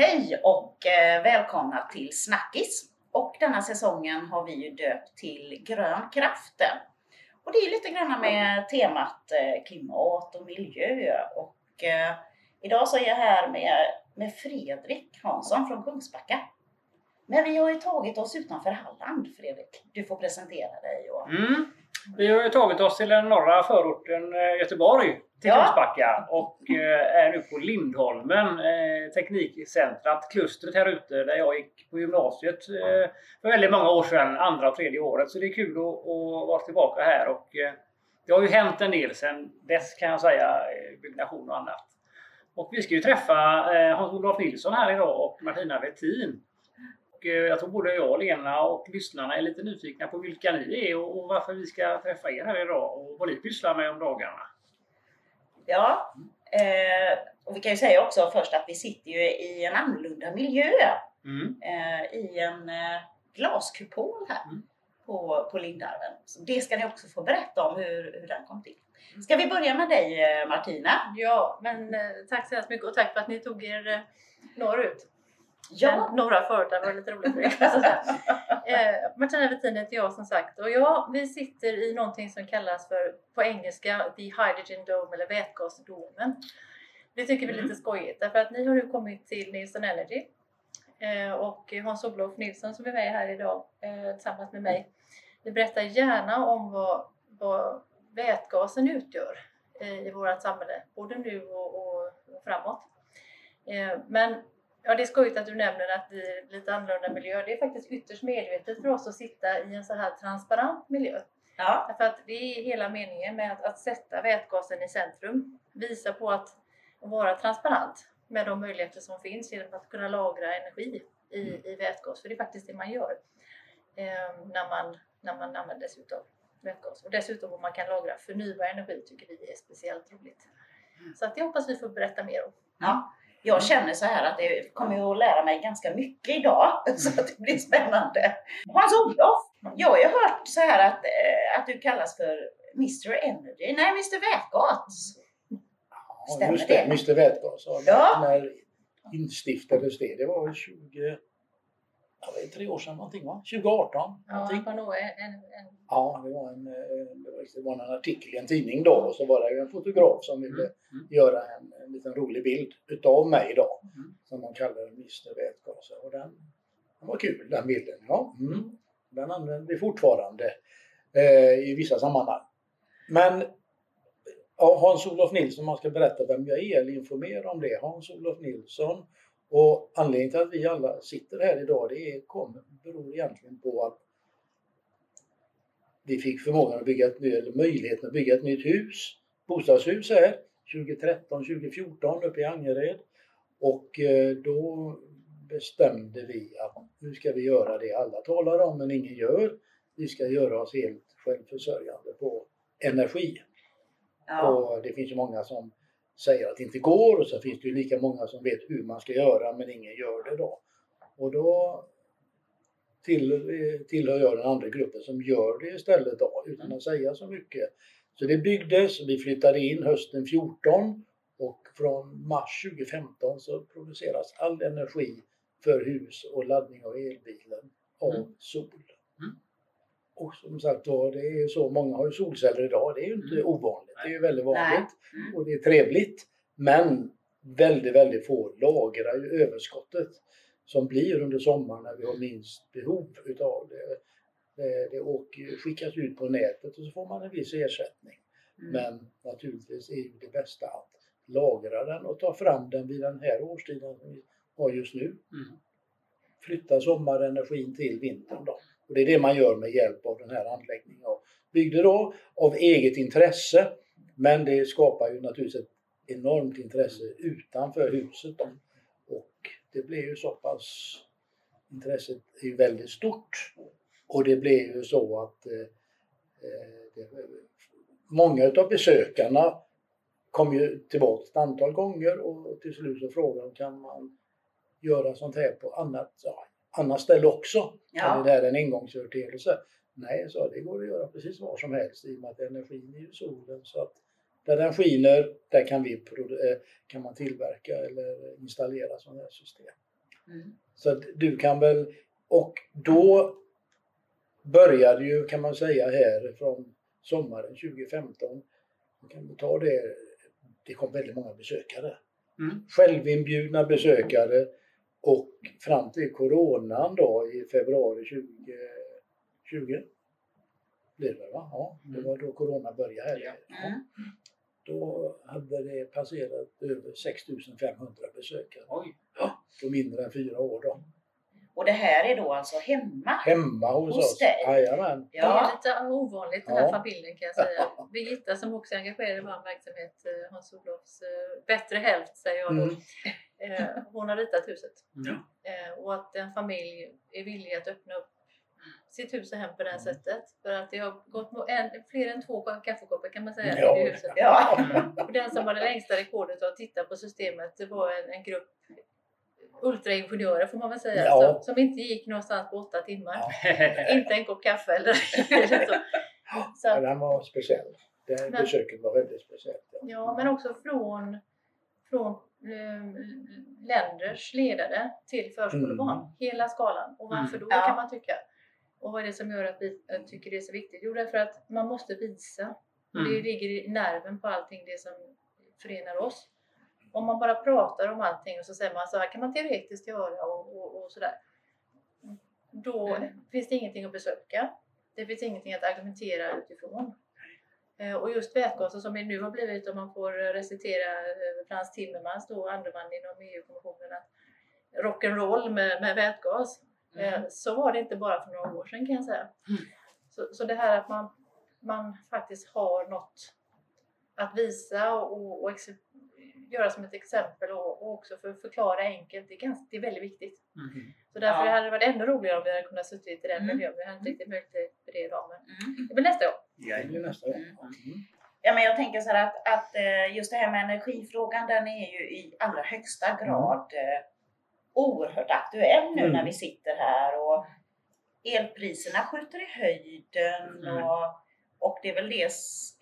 Hej och eh, välkomna till Snackis. Och denna säsongen har vi ju döpt till Grön kraft. Och det är lite grann med temat eh, klimat och miljö. Och eh, idag så är jag här med, med Fredrik Hansson från Kungsbacka. Men vi har ju tagit oss utanför Halland, Fredrik. Du får presentera dig. Och... Mm. Vi har ju tagit oss till den norra förorten eh, Göteborg, till Ja. Kungsbacka och eh, är nu på Lindholmen, eh, teknikcentrat, klustret här ute där jag gick på gymnasiet för väldigt många år sedan, andra och tredje året. Så det är kul att, vara tillbaka här och det har ju hänt en del sedan dess kan jag säga, byggnation och annat. Och vi ska ju träffa Hans-Olof Nilsson här idag och Martina Wettin. Och eh, jag tror både jag, Lena och lyssnarna är lite nyfikna på vilka ni är och varför vi ska träffa er här idag och vad ni pysslar med om dagarna. Ja, eh, och vi kan ju säga också först att vi sitter ju i en annorlunda miljö. Mm. eh, i en glaskupol här Mm. på, på Lindalven. Så det ska ni också få berätta om hur, hur den kom till. Ska vi börja med dig Martina? Ja, men tack så hemskt mycket och tack för att ni tog er norrut. Ja, norra förorten var lite roligt för er. eh, Martina Wettin heter jag som sagt och ja, vi sitter i någonting som kallas för på engelska The Hydrogen Dome eller vätgasdomen. Det tycker vi är lite skojigt därför att ni har nu kommit till Nielsen Energy eh, och Hans-Olof Nilsson som är med här idag eh, tillsammans med mig. Vi berättar gärna om vad, vad vätgasen utgör eh, i vårt samhälle, både nu och, och, och framåt. Eh, men ja, det är skojigt att du nämner att det är lite annorlunda miljö. Det är faktiskt ytterst medvetet för oss att sitta i en så här transparent miljö. ja, Därför att det är hela meningen med att, att sätta vätgasen i centrum. Visa på att vara transparent med de möjligheter som finns genom att kunna lagra energi i, i vätgas. För det är faktiskt det man gör eh, när, man, när man använder sig utav vätgas. Och dessutom om man kan lagra förnybar energi tycker vi är speciellt roligt. Så att jag hoppas vi får berätta mer om. ja. Jag känner så här att det kommer jag att lära mig ganska mycket idag. Så att det blir spännande. Hans-Olof, jag har ju hört så här att, eh, att du kallas för Mr Energy. Nej, Mr Vätgas. Ja, Stämmer just det, det? Mr Vätgas. Ja. Ja. När instiftades det? Det var väl 20... Ja, det är tre år sedan någonting va? 2018? Ja, Någonting. var nog en, en, Ja, det var, en, eh, det var- en artikel i en tidning då och så var det en fotograf som ville Mm. göra en, en liten rolig bild utav mig då. Mm. Som de kallar Mr Vätgas. Och den, den var kul den bilden. Ja, mm. Den använder vi fortfarande eh, i vissa sammanhang. Men Hans-Olof Nilsson, man ska berätta vem jag är eller informera om det. Hans-Olof Nilsson. Och anledningen till att vi alla sitter här idag det är, kommer, beror egentligen på att vi fick förmågan att bygga ett, ny- eller möjligheten att bygga ett nytt hus, bostadshus här 2013, 2014 uppe i Angered. Och eh, då bestämde vi att nu ska vi göra det alla talar om men ingen gör. Vi ska göra oss helt självförsörjande på energi. Ja, Och det finns ju många som säger att det inte går och så finns det ju lika många som vet hur man ska göra men ingen gör det då. Och då till, tillhör jag den andra gruppen som gör det istället då utan att säga så mycket. Så det byggdes, vi flyttade in hösten 14 och från mars 2015 så produceras all energi för hus och laddning av elbilen av Mm. sol. Och som sagt var, det är så, många har ju solceller idag, det är ju inte Mm. ovanligt, det är ju väldigt vanligt. Mm. och det är trevligt. Men väldigt, väldigt få lagrar ju överskottet som blir under sommaren när vi har minst behov utav det. Det, det åker, skickas ut på nätet och så får man en viss ersättning. Mm. Men naturligtvis är ju det bästa att lagra den och ta fram den vid den här årstiden som vi har just nu. Mm. Flytta sommarenergin till vintern då. Och det är det man gör med hjälp av den här anläggningen. jag byggde då av eget intresse men det skapar ju naturligtvis ett enormt intresse utanför huset. Då. Och det blir ju så pass, intresset är ju väldigt stort och det blir ju så att eh, eh, det, många utav besökarna kom ju tillbaka ett antal gånger och till slut så frågade de kan man göra sånt här på annat, ja, annat ställe också? Ja. Eller det här är en engångsföreteelse? Nej, så det går att göra precis var som helst i och med att energin är ju solen. Så att där den skiner, där kan, vi eh, kan man tillverka eller installera sådana här system. Mm. Så att du kan väl, och då började ju kan man säga här från sommaren 2015, man kan ta det, det kom väldigt många besökare. Mm. Självinbjudna besökare och fram till coronan då i februari 2020 blir det va? Ja, det var då corona började här. Ja. Mm. Då hade det passerat över 6500 besökare Oj. på mindre än fyra år då. Och det här är då alltså hemma? Hemma hos, Hos oss. dig? Jajamän. Det är Ja. lite ovanligt den här Ja. familjen kan jag säga. Birgitta som också är engagerad i vår verksamhet, eh, Hans-Olofs eh, bättre hälft säger jag då. Mm. Eh, Hon har ritat huset. Ja. Eh, Och att en familj är villig att öppna upp sitt hus och hem på det här Mm. sättet. För att det har gått en, fler än två kaffekoppar kan man säga Ja. i huset. Ja. Och den som har det längsta rekordet att titta på systemet det var en, en grupp ultraingenjörer får man väl säga. Ja. Som, som inte gick någonstans på åtta timmar. Ja. Inte en kopp kaffe eller, eller så. så Ja, den var speciell. Det Men- besöket var väldigt speciellt. Ja. ja, men också från, från länders ledare till förskolebarn. Mm. Hela skalan. Och varför Mm. då Ja. kan man tycka. Och vad är det som gör att vi eh, tycker det är så viktigt? Jo, därför att man måste visa. Och det Mm. ligger i nerven på allting det som förenar oss. Om man bara pratar om allting och så säger man så här kan man teoretiskt göra och, och, och sådär. Då Mm. finns det ingenting att besöka. Det finns ingenting att argumentera utifrån. Eh, Och just vätgasen som det nu har blivit, om man får recitera eh, Frans Timmermans, då andre man inom EU-kommissionen, att rock'n'roll med, med vätgas. Mm. Eh, Så var det inte bara för några år sedan kan jag säga. Mm. Så, så det här att man, man faktiskt har något att visa och, och ex- göra som ett exempel och, och också för att förklara enkelt, det är, ganska, det är väldigt viktigt. Mm. Så därför Ja. hade det varit ännu roligare om vi hade kunnat suttit i den Mm. miljön. Vi hade inte riktigt möjlighet för det idag, men Mm. det blir nästa gång. Ja. Det blir nästa gång. Mm. Mm. Ja, men jag tänker så här att, att eh, just det här med energifrågan den är ju i allra högsta grad eh, oerhört aktuell nu Mm. när vi sitter här och elpriserna skjuter i höjden Mm. och, och det är väl det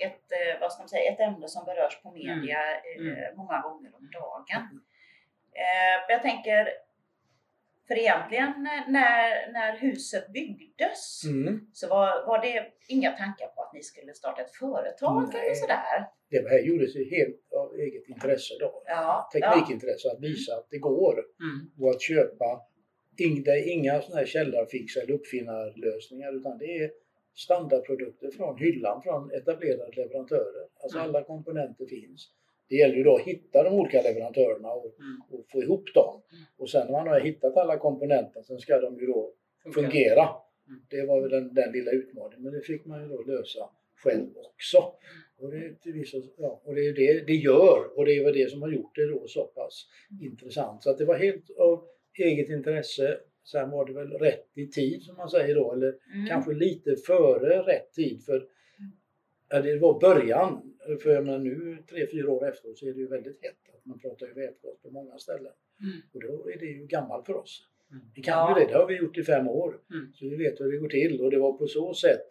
ett, eh, vad ska man säga, ett ämne som berörs på media Mm. eh, många gånger om dagen. Eh, jag tänker, för egentligen när, när huset byggdes Mm. så var, var det inga tankar på att ni skulle starta ett företag Nej. eller sådär? Det här gjordes ju helt av eget intresse då. Ja, Teknikintresse, att visa att det går. Mm. Och att köpa, det är inga sådana här källarfix eller uppfinnarlösningar utan det är standardprodukter från hyllan från etablerade leverantörer. Alltså Mm. alla komponenter finns. Det gäller ju då att hitta de olika leverantörerna och, Mm. och få ihop dem. Mm. Och sen när man har hittat alla komponenter så ska de ju då fungera. Mm. Det var väl den, den lilla utmaningen, men det fick man ju då lösa själv också. Och det, ja, och det är det det gör och det är väl det som har gjort det då så pass intressant. Så att det var helt av eget intresse. Sen var det väl rätt i tid som man säger då, eller Mm. kanske lite före rätt tid. För ja, det var början. För menar, nu tre, fyra år efteråt så är det ju väldigt hett. Man pratar ju vätgas på många ställen. Mm. Och då är det ju gammalt för oss. Mm. Vi kan Ja. ju det, det har vi gjort i fem år. Mm. Så vi vet hur det går till och det var på så sätt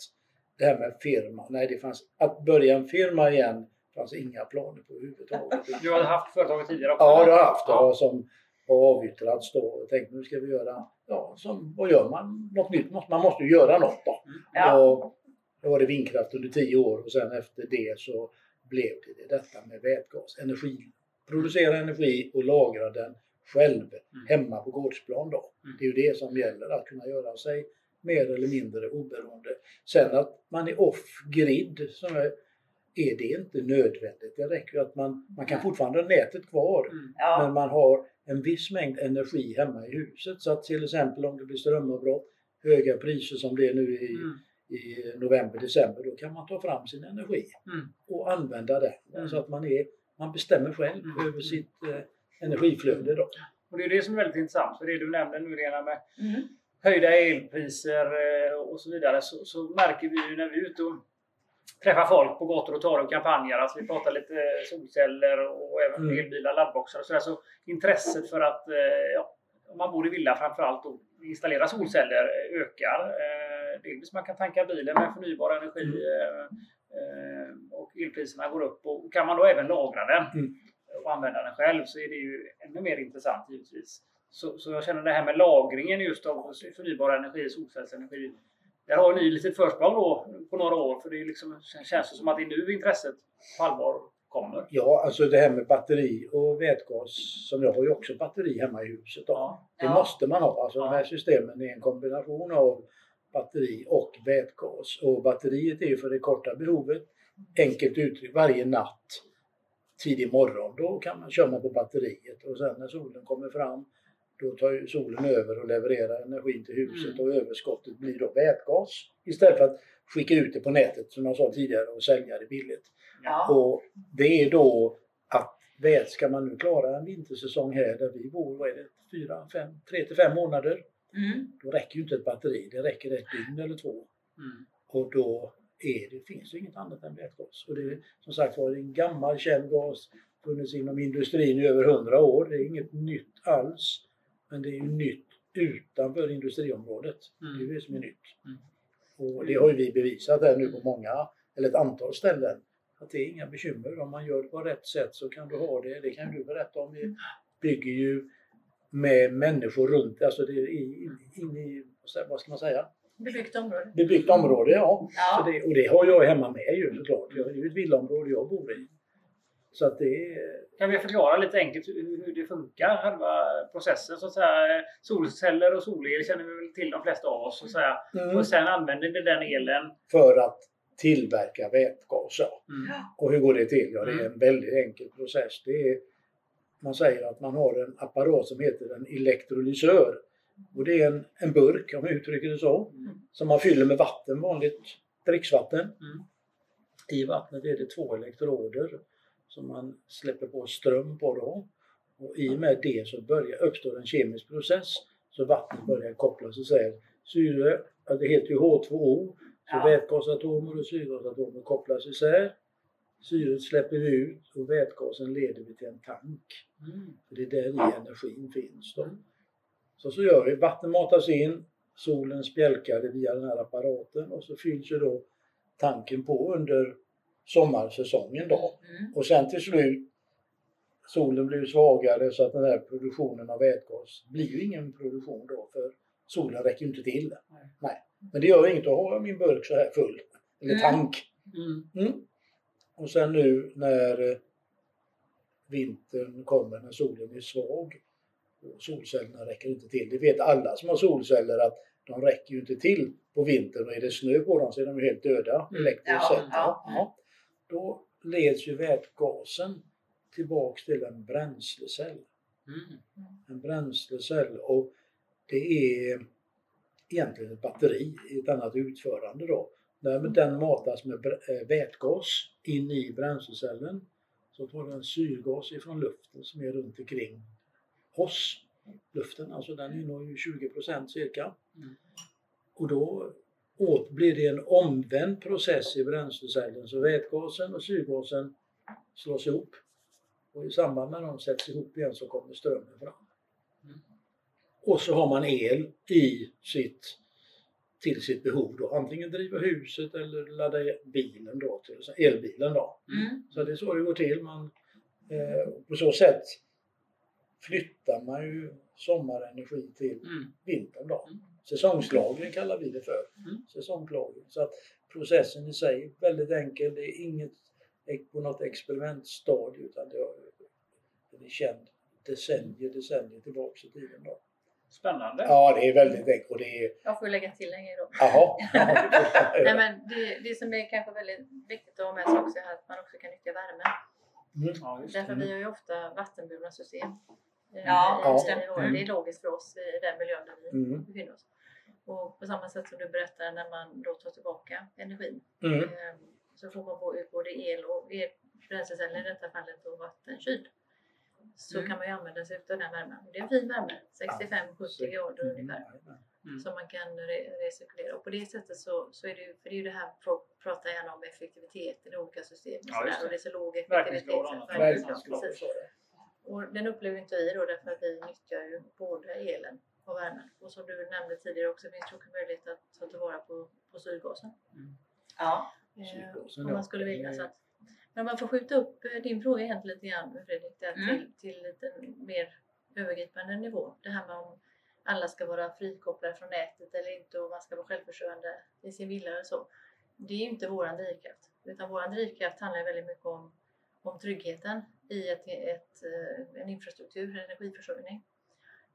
det här med firma. Nej, det fanns, att börja en firma igen fanns inga planer på överhuvudtaget. Du hade haft företaget tidigare också? Ja, det har jag haft. Ja. Ja. Som har avyttrats då. Och tänkte nu ska vi göra, ja, som, vad gör man? Något nytt. måste- Man måste ju göra något då. Ja. Och då var det vindkraft under tio år och sen efter det så blev det detta med vätgas. Energi. Producera energi och lagra den själv hemma på gårdsplan då. Mm. Det är ju det som gäller, att kunna göra sig mer eller mindre oberoende. Sen att man är off-grid, som är, är det inte nödvändigt. Det räcker ju att man, man kan fortfarande ha nätet kvar, Mm. Ja. men man har en viss mängd energi hemma i huset. Så att till exempel om det blir strömavbrott, höga priser som det är nu i, Mm. i november, december, då kan man ta fram sin energi Mm. och använda den. Mm. Så att man, är, man bestämmer själv Mm. över sitt eh, energiflöde. Då. Och det är det som är väldigt intressant. För det du nämnde nu Lena med Mm. höjda elpriser eh, och så vidare så, så märker vi ju när vi är ute och träffar folk på gator och torg och kampanjer. Alltså vi pratar lite solceller och även Mm. elbilar, laddboxar och sådär. Så intresset för att, eh, ja, om man bor i villa framförallt, och installera solceller eh, ökar. Eh, Delvis man kan tanka bilen med förnybar energi Mm. och elpriserna går upp. Och kan man då även lagra den Mm. och använda den själv så är det ju ännu mer intressant givetvis. Så, så jag känner det här med lagringen just av förnybar energi, solcellsenergi. Där har ni lite försprång då på några år för det är liksom, känns det som att det är nu intresset på allvar kommer. Ja, alltså det här med batteri och vätgas, som jag har ju också batteri hemma i huset. Då. Ja. Det Ja. måste man ha. Alltså Ja. de här systemen är en kombination av batteri och vätgas. Och batteriet är ju för det korta behovet. Enkelt uttryckt, varje natt tidig morgon, då kan man köra på batteriet och sen när solen kommer fram då tar ju solen över och levererar energin till huset och överskottet blir då vätgas istället för att skicka ut det på nätet som jag sa tidigare och sälja det billigt. Ja. Och det är då att väl ska man nu klara en vintersäsong här där vi bor, vad är det, fyra, fem, tre till fem månader. Mm. Då räcker ju inte ett batteri, det räcker ett dygn eller två. Mm. Och då är det, finns det inget annat än vätgas. Och det är som sagt var en gammal känd gas, funnits inom industrin i över hundra år. Det är inget nytt alls. Men det är ju nytt utanför industriområdet. Det är Mm. det som är nytt. Mm. Och det har ju vi bevisat här nu på många, eller ett antal ställen, att det är inga bekymmer. Om man gör det på rätt sätt så kan du ha det. Det kan du berätta om. Vi bygger ju med människor runt, alltså det är in, in i, vad ska man säga, Bebyggt område. bebyggt område. Ja. Ja. Det, och det har jag hemma med ju såklart. Jag, är ju ett villaområde jag bor i. Så att det är... Kan vi förklara lite enkelt hur, hur det funkar, själva processen så att säga? Solceller och solel känner vi väl till de flesta av oss så att säga. Mm. Och sen använder ni den elen. För att tillverka vätgas. Mm. Och hur går det till? Ja, det är en väldigt enkel process. Det är, man säger att man har en apparat som heter en elektrolysör. Och det är en, en burk, om jag uttrycker det så, Mm. som man fyller med vatten, vanligt dricksvatten. Mm. I vattnet är det två elektroder som man släpper på ström på då. Och i och med det så börjar, uppstår en kemisk process så vattnet börjar kopplas isär. Syre, ja, det heter ju H2O, så Ja. vätgasatomer och syrgasatomer kopplas isär. Syret släpper vi ut och vätgasen leder vi till en tank. Mm. För det är där i energin finns. Då. Så så gör vi. Vatten matas in, solen spjälkar det via den här apparaten och så fylls ju då tanken på under sommarsäsongen då. Mm. Och sen till slut, solen blir svagare så att den här produktionen av vätgas blir ju ingen produktion då för solen räcker inte till. Nej. Nej. Men det gör inget, då har jag min burk så här full. Eller Mm. tank. Mm. Mm. Och sen nu när eh, vintern kommer, när solen är svag och solcellerna räcker inte till. Det vet alla som har solceller att de räcker ju inte till på vintern och är det snö på dem så är de helt döda Mm. elektriskt Ja, sett. ja. Ja. Då leds ju vätgasen tillbaks till en bränslecell. Mm. En bränslecell och det är egentligen ett batteri i ett annat utförande då. När den matas med eh, vätgas in i bränslecellen så tar den syrgas ifrån luften som är runt omkring oss. Luften, alltså den innehåller ju 20% cirka. Mm. Och då åt, blir det en omvänd process i bränslecellen så vätgasen och syrgasen slås ihop. Och i samband med att de sätts ihop igen så kommer strömmen fram. Mm. Och så har man el i sitt, till sitt behov då. Antingen driva huset eller ladda bilen då, till, elbilen då. Mm. Så det är så det går till. Man, eh, på så sätt flyttar man ju sommarenergi till Mm. vintern då. Mm. Säsongslagring kallar vi det för. Mm. Så att processen i sig är väldigt enkel. Det är inget på något experimentstadie utan det är känd decennier, decennier tillbaks i tiden. Då. Spännande. Ja, det är väldigt enkelt. Och det är... Jag får lägga till en grej då. Jaha. Nej, men det, det som är kanske väldigt viktigt att ha med sig också är att man också kan nyttja värme. Mm. Ja. Därför vi har ju ofta vattenburna system. eh, Ja, just i det. vår- Mm. Det är logiskt för oss i den miljön där vi Mm. befinner oss. Och på samma sätt som du berättar när man då tar tillbaka energin Mm. eh, så får man ut både el och el, bränsleceller i detta fallet och vattenkyl. Så Mm. kan man ju använda sig av den värmen. Det är en fin värme, 65-70 grader ungefär. Mm. som man kan re- recirkulera. Och på det sättet så, så är det ju, för det är ju det här pro, pratar gärna om effektiviteten i olika system och, Ja, sådär, och det är så låg effektivitet. Och den upplever inte vi då därför att vi nyttjar ju både elen och värmen. Och som du nämnde tidigare också finns det också möjlighet att ta tillvara på, på syrgasen. Ja. Eh, Syrgasen, om ja. man skulle vilja. Så att, men om man får skjuta upp eh, din fråga egentligen lite grann Fredrik, där Mm. till, till lite mer övergripande nivå. Det här med om alla ska vara frikopplade från nätet eller inte och man ska vara självförsörjande i sin villa eller så. Det är ju inte våran drivkraft. Utan våran drivkraft handlar väldigt mycket om, om tryggheten i ett, ett, eh, en infrastruktur, en energiförsörjning.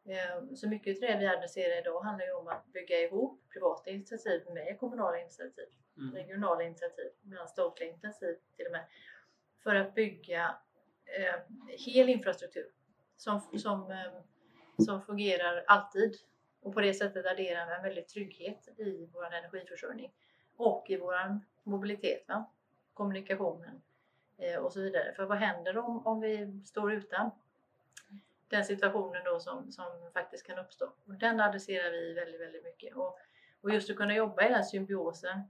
Eh, så mycket av det vi adresserar idag handlar ju om att bygga ihop privata initiativ med kommunala initiativ, Mm. regionala initiativ, med statliga initiativ till och med. För att bygga eh, hel infrastruktur som, som, eh, som fungerar alltid och på det sättet adderar en väldigt trygghet i vår energiförsörjning och i vår mobilitet, va? kommunikationen eh, och så vidare. För vad händer om, om vi står utan den situationen då som, som faktiskt kan uppstå? Och den adresserar vi väldigt, väldigt mycket. Och, och just att kunna jobba i den här symbiosen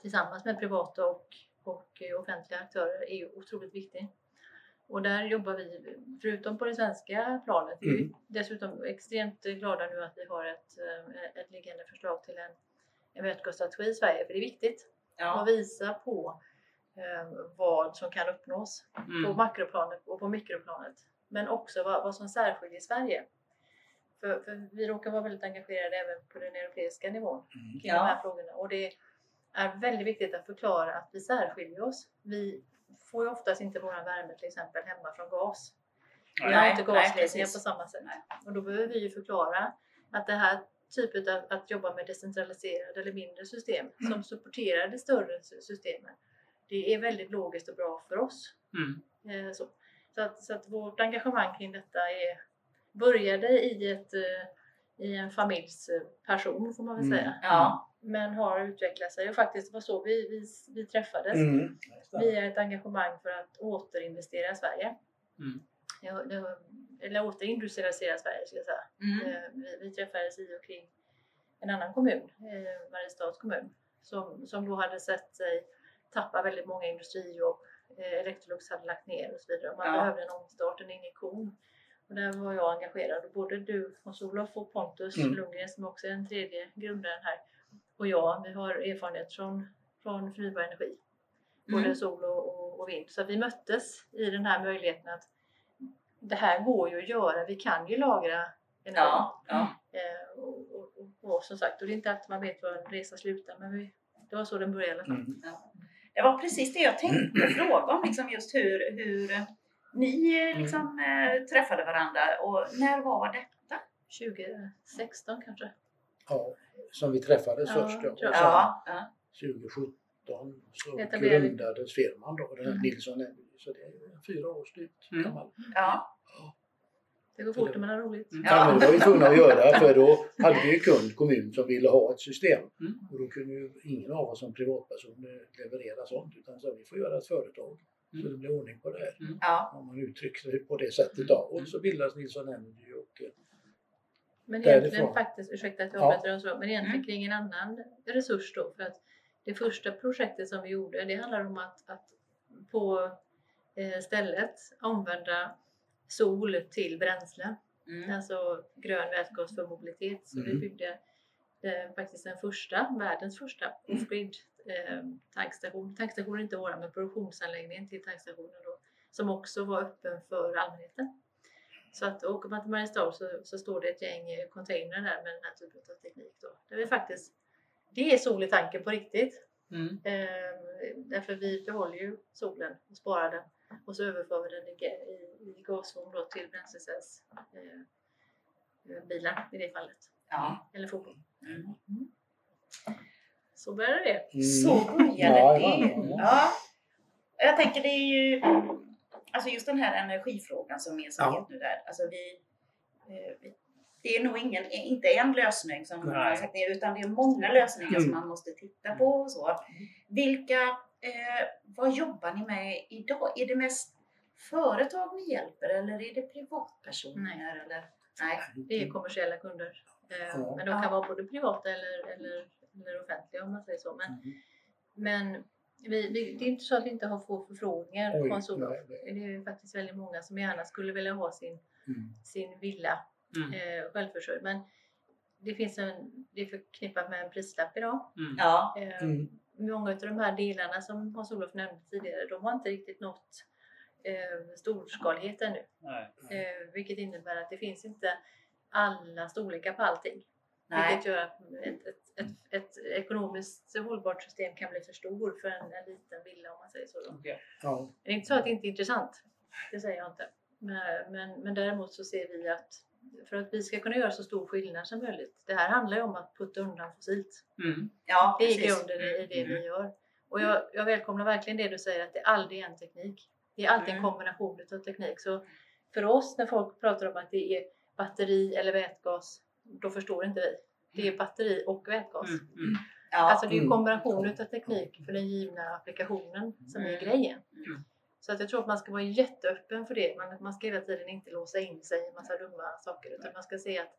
tillsammans med privata och, och eh, offentliga aktörer är otroligt viktigt. Och där jobbar vi, förutom på det svenska planet, vi är Mm. dessutom extremt glada nu att vi har ett, eh, ett liggande förslag till en, en vätgasstrategi i Sverige, för det är viktigt Ja. att visa på eh, vad som kan uppnås på Mm. makroplanet och på mikroplanet. Men också vad, vad som särskiljer Sverige. För, för vi råkar vara väldigt engagerade även på den europeiska nivån Mm. kring Ja. de här frågorna. Och det är väldigt viktigt att förklara att vi särskiljer oss. Vi får ju oftast inte vår värme till exempel hemma från gas. Vi har inte gasledningar på samma sätt. Nej. Och då behöver vi ju förklara att det här typet av att jobba med decentraliserade eller mindre system Mm. som supporterar det större sy- systemet. Det är väldigt logiskt och bra för oss. Mm. Eh, Så, så, att, så att vårt engagemang kring detta är, började i, ett, eh, i en familjs eh, person får man väl Mm. säga. Ja. Men har utvecklat sig och faktiskt var så vi, vi, vi träffades. Mm. Via ett engagemang för att återinvestera Sverige. Mm. Ja, det Eller återindustrialisera Sverige ska jag säga. Mm. Eh, Vi, vi träffades i och kring en annan kommun, Mariestads kommun, som, som då hade sett sig tappa väldigt många industrijobb. Eh, Electrolux hade lagt ner och så vidare. Man Ja. behövde en omstart, en injektion. Och där var jag engagerad. Och både du, Hans-Olof och Pontus Mm. Lundgren som också är den tredje grundaren här och jag, vi har erfarenhet från, från förnybar energi. Både Mm. sol och, och, och vind. Så vi möttes i den här möjligheten att det här går ju att göra. Vi kan ju lagra energi. Ja. Ja. Eh, och, och, och, och som sagt, och det är inte alltid man vet var en resa slutar. Men vi, det var så den började i alla fall. Mm. Det var precis det jag tänkte fråga om, liksom just hur, hur ni eh, liksom, eh, träffade varandra och när var detta? 2016 kanske. Ja, som vi träffades Ja, först. Ja. Ja, ja. 2017 så grundades firman då, den här Mm. Nilsson. Så det är fyra år drygt Mm. gammal. ja. Det går fort när man har roligt. Mm. Ja. men det var vi tvungna att göra för då hade vi ju kund, kommun som ville ha ett system. Mm. Och då kunde ju ingen av oss som privatpersoner leverera sånt utan så vi får göra ett företag så Mm. det blir ordning på det här. ja. Om man uttrycker det på det sättet då. Och så bildas Nilsson Energy och eh, Men Därifrån. egentligen faktiskt, ursäkta att jag Ja. avbryter och så, men egentligen Mm. kring en annan resurs då. För att det första projektet som vi gjorde, det handlar om att, att på eh, stället omvända sol till bränsle. Mm. Alltså grön vätgas för mobilitet. Så vi Mm. byggde eh, faktiskt den första, världens första off-grid eh, tankstation. Tankstationen är inte våran, men produktionsanläggningen till tankstationen då. Som också var öppen för allmänheten. Så att åker man till Mariestad så, så står det ett gäng eh, containrar där med den här typen av teknik då. Där vi faktiskt, det är sol i tanken på riktigt. Mm. Eh, därför vi behåller ju solen och sparar den och så överför vi den i, i, i gasform då till bränslecellsbilar eh, bilar i det fallet. ja. Eller fordon. Mm. Så började det. mm. Så började Ja, det. ja, ja. Ja. Jag tänker det är ju, alltså just den här energifrågan som är så Ja. nu där. Alltså vi, eh, vi- det är nog ingen, inte en lösning som man har sagt ner, utan det är många lösningar Mm. som man måste titta på och så. Vilka, eh, vad jobbar ni med idag? Är det mest företag ni hjälper eller är det privatpersoner? Eller? Nej. Det är kommersiella kunder. Eh, Ja. Men de Ja. kan vara både privata eller, eller, eller offentliga om man säger så. Men, Mm. men vi, vi, det är inte så att vi inte har få förfrågningar Oj, Solof. nej, nej. Det är faktiskt väldigt många som gärna skulle vilja ha sin, Mm. sin villa Mm. eh, självförsörjd. Men det, finns en, det är förknippat med en prislapp idag. Mm. Ja. Eh, Mm. Många av de här delarna som Hans-Olof nämnde tidigare, de har inte riktigt nått eh, storskalighet ännu. Nej. Eh, vilket innebär att det finns inte alla storlekar på allting. Nej. Vilket gör att ett, ett, ett, ett ekonomiskt hållbart system kan bli för stor för en, en liten villa om man säger så. Då. Okej. Ja. Det är inte så att det inte är intressant. Det säger jag inte. Men, men, men däremot så ser vi att för att vi ska kunna göra så stor skillnad som möjligt. Det här handlar ju om att putta undan fossilt. Mm. Ja, Det är precis. grunden i det vi Mm. gör. Och jag, jag välkomnar verkligen det du säger att det aldrig är en teknik. Det är alltid en Mm. kombination av teknik. Så för oss när folk pratar om att det är batteri eller vätgas, då förstår inte vi. Det är batteri och vätgas. Mm. Mm. Ja. Alltså det är ju Mm. kombinationen av teknik för den givna applikationen som är Mm. grejen. Mm. Så att jag tror att man ska vara jätteöppen för det. Man, man ska hela tiden inte låsa in sig i en massa dumma saker utan man ska se att,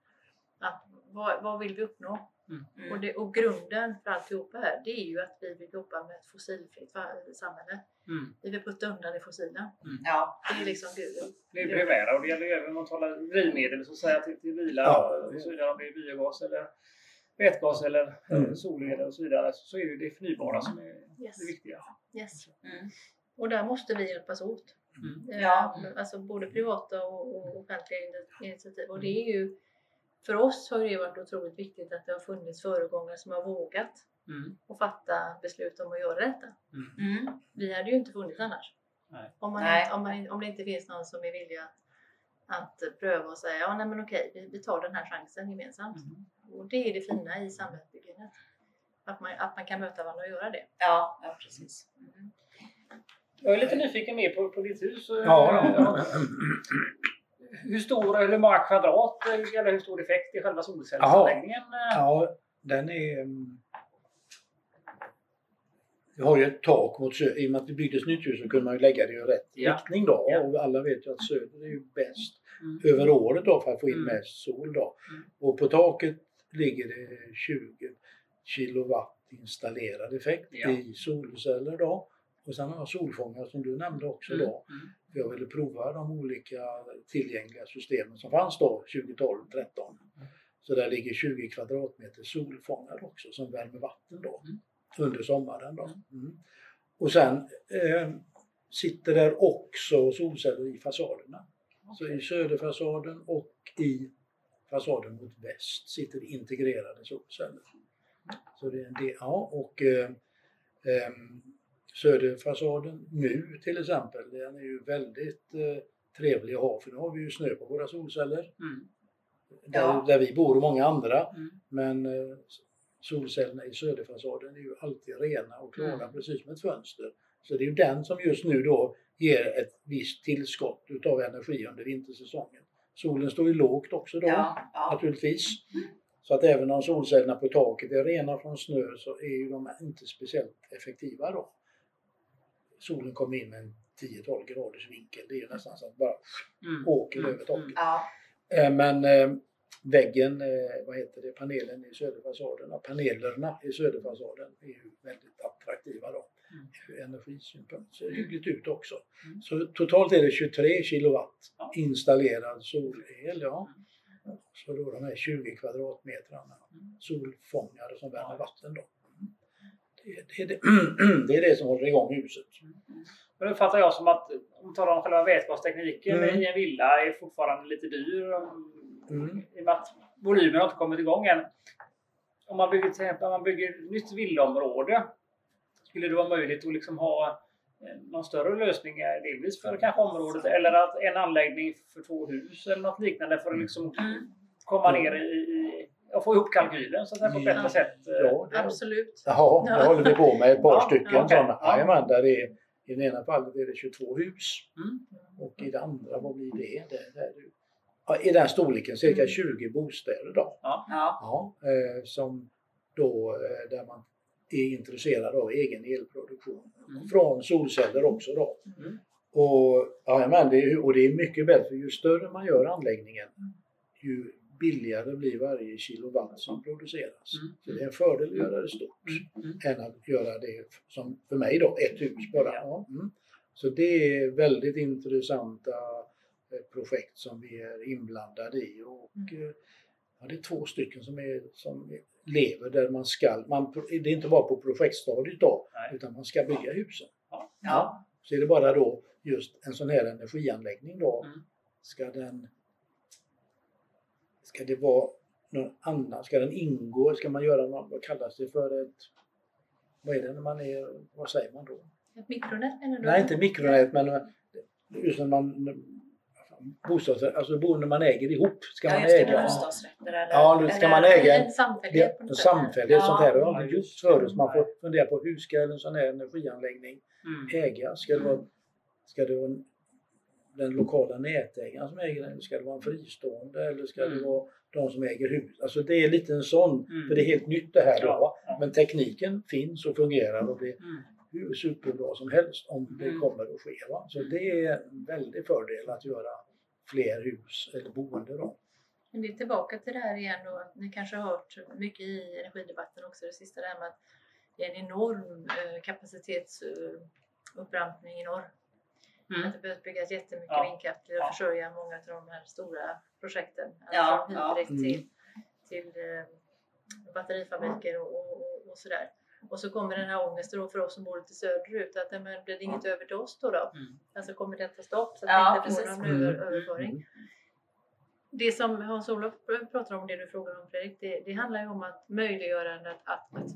att vad, vad vill vi uppnå? Mm. Och, det, och grunden för alltihopa här det är ju att vi vill jobba med ett fossilfritt samhälle. Mm. Vi vill putta undan det fossila. Ja. Det är liksom grunden. Det är primära och det gäller ju även om man talar drivmedel så att säga till, till bilar Ja. och så vidare. Om det är biogas eller vätgas eller Mm. mm. solel och så vidare så är det det förnybara som är Yes. det viktiga. Yes. Mm. Och där måste vi hjälpas åt. Mm. Eh, Ja. Alltså både privata och, offentliga ini- initiativ. Och det är ju, för oss har det varit otroligt viktigt att det har funnits föregångare som har vågat Mm. och fatta beslut om att göra detta. Mm. Vi hade ju inte funnits annars. Nej. Om, man, Nej. Om, man, om det inte finns någon som är villig att, att pröva och säga ja nej men okej, vi, vi tar den här chansen gemensamt. Mm. Och det är det fina i samhällsbyggandet. Att man, att man kan möta varandra och göra det. Ja, ja, precis. Jag är lite nyfiken mer på, på ditt hus. Ja, Ja. Hur stor, eller hur många kvadrat eh, eller hur stor effekt i själva solcellsanläggningen? ja, den är... mm, Vi har ju ett tak mot söder. I och med att det byggdes nytt hus så kunde man ju lägga det i rätt Ja. riktning då. Ja. Och alla vet ju att söder är ju bäst Mm. över året då för att få in Mm. mest sol då. Mm. Och på taket ligger det 20 kilowatt installerad effekt Ja. i solceller då. Och sen har jag solfångare som du nämnde också då. Mm. För jag ville prova de olika tillgängliga systemen som fanns då 2012 13 Så där ligger 20 kvadratmeter solfångare också som värmer vatten då Mm. under sommaren. Då. Mm. Och sen eh, sitter där också solceller i fasaderna. Så i söderfasaden och i fasaden mot väst sitter integrerade solceller. Så det är en del, ja, och eh, ehm, söderfasaden nu till exempel, den är ju väldigt eh, trevlig att ha för nu har vi ju snö på våra solceller. Mm. Där, Ja. där vi bor och många andra. Mm. Men eh, solcellerna i söderfasaden är ju alltid rena och klara Mm. precis som ett fönster. Så det är ju den som just nu då ger ett visst tillskott utav energi under vintersäsongen. Solen står ju lågt också då Ja, ja. naturligtvis. Så att även om solcellerna på taket är rena från snö så är ju de inte speciellt effektiva då. Solen kommer in med en 10-12 graders vinkel. Det är ju nästan så att bara Mm. åker Mm. över taket. ja. Eh, Men eh, väggen, eh, vad heter det, panelen i söderfasaden, panelerna i söderfasaden är ju väldigt attraktiva då. Mm. Ur energisynpunkt. Ser hyggligt ut också. Mm. Så totalt är det 23 kilowatt Ja. installerad solel. Ja. Så då de här 20 kvadratmetrarna Mm. solfångare som värmer vatten då. Det, det, är det, är det som håller igång huset. Men det uppfattar jag som att om vi talar om själva vätgastekniken Mm. i en villa är fortfarande lite dyr. Mm. I och med att volymen har inte kommit igång än. Om man bygger, till exempel, om man bygger ett nytt villaområde skulle det vara möjligt att liksom ha eh, någon större lösning eh, delvis för kanske området eller att en anläggning för två hus eller något liknande för att liksom Mm. komma ner i, i och få ihop kalkylen så att på ett Ja. bättre sätt. eh. Ja, det, Absolut. Jaha, det Ja. håller vi på med ett par Ja, stycken sådana. Ja. Där det är, I det ena fallet är det 22 hus Mm. och i det andra, vad blir det? det, det är det ja, I den storleken cirka Mm. 20 bostäder då. ja. Ja, eh, som då, eh, där man är intresserad av egen elproduktion. Mm. Från solceller också då. Mm. Och, jajamän, det är, och det är mycket bättre, ju större man gör anläggningen ju billigare blir varje kilowatt som produceras. Mm. Så det är en fördel att göra det stort Mm. än att göra det som för mig då, ett hus bara. Ja. Mm. Så det är väldigt intressanta eh, projekt som vi är inblandade i. Och, Mm. eh, ja, det är två stycken som, är, som lever där man ska, man, det är inte bara på projektstadiet då, Nej. utan man ska bygga husen. ja. Så är det bara då just en sån här energianläggning då, Mm. ska den Ska det vara någon annan? Ska den ingå? Ska man göra något, vad kallas det för ett vad är det när man är, vad säger man då? Ett mikronät menar du? Nej, inte mikronät men just när man bostads, alltså boende man äger ihop. Ska Ja, man just äga? bostadsrätter eller... Ja, nu ska man äga En samfällighet En något sätt. samfällighet, sånt här har jag Ja, aldrig gjort just det. förut. Man får fundera på hur ska en sån här energianläggning Mm. ägas? Ska det vara, ska det vara den lokala nätägaren som äger den? Ska det vara en fristående eller ska det Mm. vara de som äger hus? Alltså det är lite en sån, Mm. för det är helt nytt det här då. Ja, ja. Men tekniken finns och fungerar och det är Mm. hur superbra som helst om det Mm. kommer att ske. Va? Så det är en väldig fördel att göra fler hus eller boende då. Men det är tillbaka till det här igen då, att ni kanske har hört mycket i energidebatten också det sista där med att det är en enorm eh, kapacitetsuppbrampning i norr. Mm. Att det behövs byggas jättemycket Ja. vindkraft till att Ja. försörja många av de här stora projekten. Alltså Ja, hit ja. direkt Mm. till, till eh, batterifabriker och, och, och, och sådär. Och så kommer den här ångesten då för oss som bor lite söderut att men blir det inget över till oss då? då? Mm. Alltså kommer det att ta stopp så att Ja, vi inte får precis. någon Mm. över, överföring? Mm. Det som Hans-Olof pratar om, det du frågar om Fredrik, det, det handlar ju om att möjliggöra att, att, att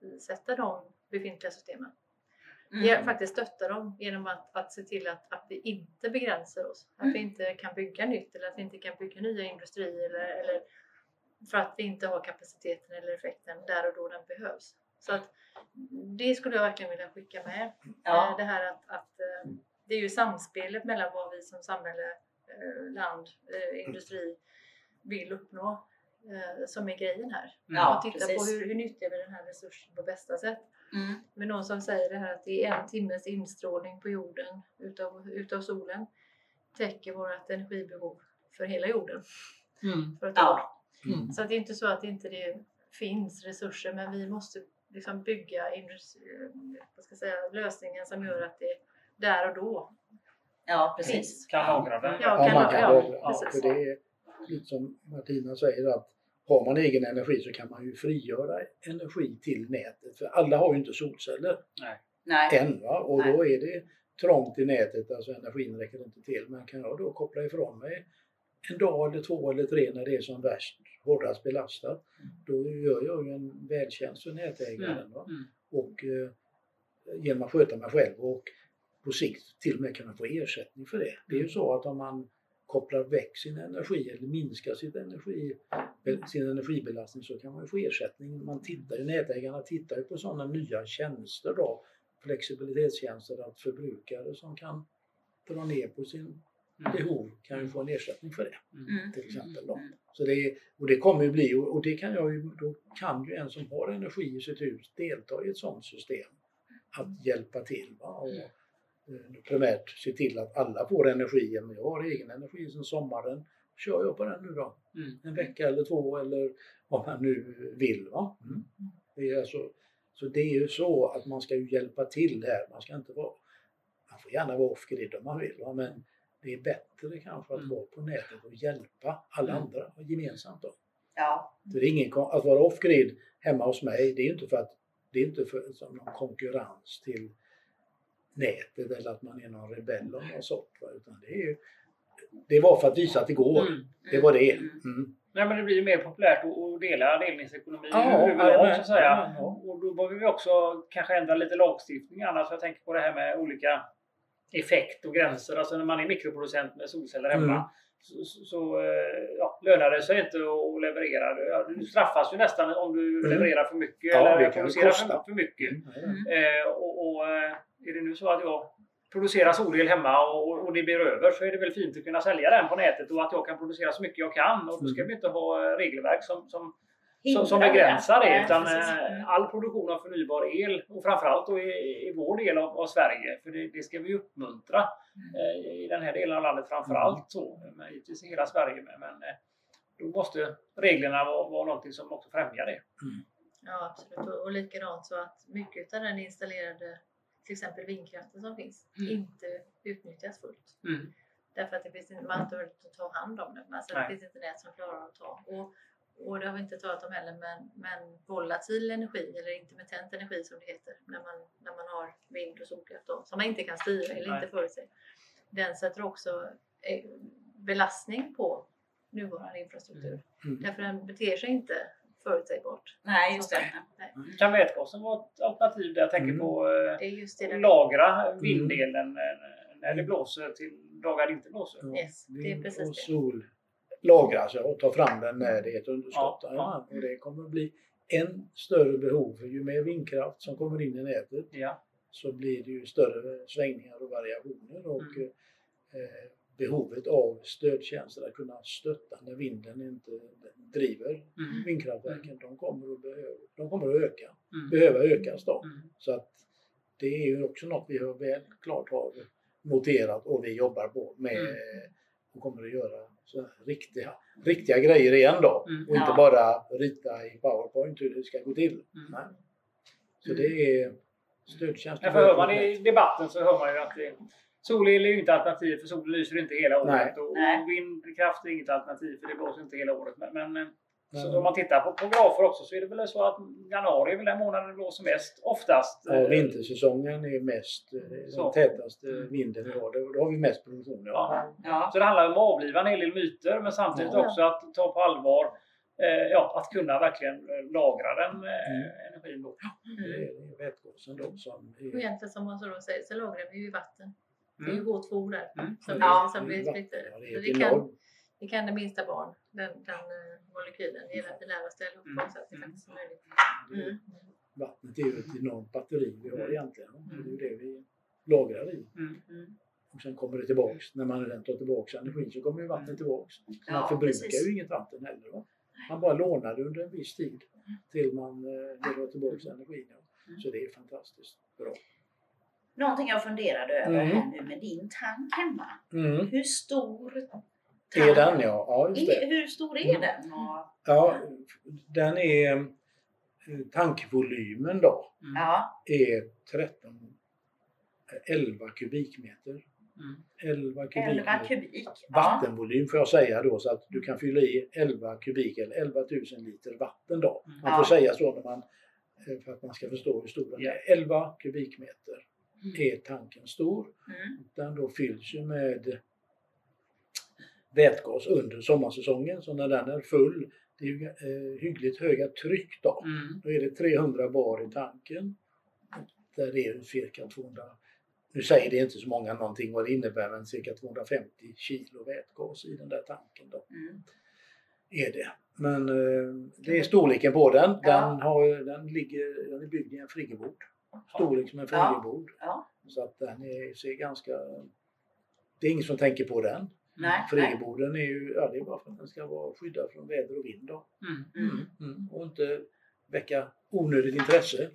frisätta de befintliga systemen. Mm. Faktiskt stötta dem genom att, att se till att, att vi inte begränsar oss. Att vi Mm. inte kan bygga nytt eller att vi inte kan bygga nya industrier eller, eller för att vi inte har kapaciteten eller effekten där och då den behövs. Så att det skulle jag verkligen vilja skicka med. Eh, Ja. Det här att, att eh, det är ju samspelet mellan vad vi som samhälle, eh, land, eh, industri vill uppnå eh, som är grejen här. Ja, och titta på precis. hur, hur nyttjar vi den här resursen på bästa sätt. Mm. Men någon som säger det här att det är en timmes instrålning på jorden utav, utav solen täcker vårt energibehov för hela jorden Mm. för ett år. Ja. Mm. Så att det är inte så att inte det finns resurser men vi måste liksom bygga vad ska jag säga, lösningen som gör att det där och då ja, precis. finns. Kan lagra den. Ja, Ja, kan man man- kan ja, lagra. Ja, precis. för det är lite som Martina säger att har man egen energi så kan man ju frigöra energi till nätet. För alla har ju inte solceller Nej. än va? och då är det trångt i nätet, alltså energin räcker inte till. Men kan jag då koppla ifrån mig en dag eller två eller tre när det är som värst, hårdast belastat, då gör jag ju en vältjänst för nätägaren. Va? Mm. och eh, genom att sköta mig själv och på sikt till och med kunna få ersättning för det. Det är ju så att om man kopplar väck sin energi eller minskar sitt energi, sin energibelastning så kan man ju få ersättning. Man tittar nätägarna tittar ju på sådana nya tjänster då, flexibilitetstjänster, att förbrukare som kan dra ner på sin Mm. behov kan ju få en ersättning för det Mm. till exempel. Då. Mm. Så det, och det kommer ju bli, och det kan jag ju, då kan ju en som har energi i sitt hus delta i ett sådant system. Att hjälpa till. Va? Och, Mm. Primärt se till att alla får energi. Men jag har egen energi sen sommaren. kör jag på den nu då. Mm. En vecka eller två eller vad man nu vill. Va? Mm. Det är alltså, så det är ju så att man ska ju hjälpa till här. Man ska inte vara, man får gärna vara off-grid om man vill. Va? Men det är bättre kanske att Mm. vara på nätet och hjälpa alla Mm. andra gemensamt. Då. Ja. Det är ingen, att vara off-grid hemma hos mig, det är inte för att det är inte för, som någon konkurrens till nätet eller att man är någon rebell av något sort. Va? Utan det, är ju, det var för att visa att det går. Mm. Det var det. Mm. Mm. Nej, men det blir ju mer populärt att, dela delningsekonomi Ja, överlag så att säga. jajamän, ja. Och då behöver vi också kanske ändra lite lagstiftning annars. Jag tänker på det här med olika effekt och gränser. Alltså när man är mikroproducent med solceller hemma Mm. Så, så, så eh, ja, lönar det sig inte att leverera. Ja, Du straffas ju nästan om du Mm. levererar för mycket Ja, det eller producerar för, för mycket. Mm. Eh, och, och eh, är det nu så att jag producerar solel hemma och, och det blir över så är det väl fint att kunna sälja den på nätet och att jag kan producera så mycket jag kan. Och då ska Mm. vi inte ha eh, regelverk som, som, som, som begränsar det. Utan eh, all produktion av förnybar el och framförallt då i, i vår del av, av Sverige, för det, det ska vi uppmuntra i den här delen av landet framförallt. Så, men givetvis i hela Sverige. Men, men eh, då måste reglerna vara, vara någonting som också främjar det. Ja, absolut. Och, och likadant så att mycket av den installerade, till exempel vindkraften som finns, Mm. inte utnyttjas fullt. Mm. Därför att det finns inte, man har inte att ta hand om det. Alltså det finns inte nät som klarar att ta. Och, och det har vi inte talat om heller, men, men volatil energi eller intermittent energi som det heter när man, när man har vind och solkraft då, som man inte kan styra eller Nej. inte förutse. Den sätter också eh, belastning på nuvarande infrastruktur. Mm. Därför den beter sig inte förutsägbart. Nej, just det. Nej, Kan vätgasen vara ett alternativ där jag tänker Mm. på eh, det är just det. Den, lagra vinddelen eh, när det blåser till dagar det inte blåser? Ja, Yes, det är vind precis och det. sol lagras och tar fram den när det är ett underskott. Ja, Ja, Och det kommer att bli än större behov. För ju mer vindkraft som kommer in i nätet Ja. så blir det ju större svängningar och variationer och Mm. eh, behovet av stödtjänster att kunna stötta när vinden inte driver Mm. vindkraftverken. De kommer att, behöva, de kommer att öka, Mm. behöva ökas då. Mm. Så att det är ju också något vi har väl klart har noterat och vi jobbar på med Mm. och kommer att göra riktiga, riktiga grejer igen då. Mm. Och inte Ja. bara rita i Powerpoint hur det ska gå till. Mm. Nej. Så det är stödtjänster. Ja, för hör man i debatten så hör man ju att det, solel är ju inte alternativ för solen lyser inte hela året Nej. och Nej. vindkraft är inget alternativ för det blåser inte hela året. Men, men eh. Så om man tittar på, på grafer också så är det väl så att januari är väl den månaden det blåser mest oftast. Ja, Eh, vintersäsongen är mest eh, Så. den tätaste vinden vi har. Då- Då har vi mest produktion. Ja. Ja. Ja. Så det handlar om att avliva en hel del myter men samtidigt Ja. också att ta på allvar eh, ja, att kunna verkligen eh, lagra den eh, Mm. energin. Då. Det Mm. är vätgasen då som Och är egentligen som man så då säger så lagrar vi ju i vatten. Det är ju Mm. H2 där. Mm. Som, Ja. vi, som vi vatten. splittrar. Ja, det är det, kan, det kan det minsta barn, den, den molekylen. Det lär, det upp Mm. på så att det faktiskt är möjligt. Mm. Vattnet är ju ett enormt batteri vi har Mm. egentligen. Det är ju det vi lagrar i. Mm. Mm. Och sen kommer det tillbaks. När man redan tar tillbaks energin så kommer ju vattnet tillbaks. Så Ja, man förbrukar precis. ju inget vatten heller. Va? Man bara lånar det under en viss tid till man eh, drar tillbaks energin. Mm. Så det är fantastiskt bra. Någonting jag funderade över Mm. här nu med din tank hemma. Mm. Hur stor Är den ja? Ja, just det. Hur stor är den? Och, Ja, den är eh, tankvolymen då Mm. ja, är 13 11 kubikmeter. Mm. 11 11 kubikmeter. kubik. Ja. Vattenvolym får jag säga då så att du kan fylla i 11 kubik eller 11 000 liter vatten då. Mm. Man Ja. får säga så när man, eh, för att man ska förstå hur stor den är. 11 kubikmeter är tanken stor. Mm. Den då fylls ju med vätgas under sommarsäsongen. Så när den är full, det är ju eh, hyggligt höga tryck då. Mm. Då är det 300 bar i tanken. Där det är cirka 200, nu säger det inte så många någonting vad det innebär, men cirka 250 kilo vätgas i den där tanken då Mm. är det. Men eh, det är storleken på den. Den, Ja. har, den, ligger, den är byggd i en friggebod. Storlek som en Ja. friggebod. Ja. Så att den är, ser ganska... Det är ingen som tänker på den. Nej, nej. Friggeboden är ju, ja det är bara för att den ska vara skyddad från väder och vind då. Mm. Mm. Mm. Och inte väcka onödigt intresse.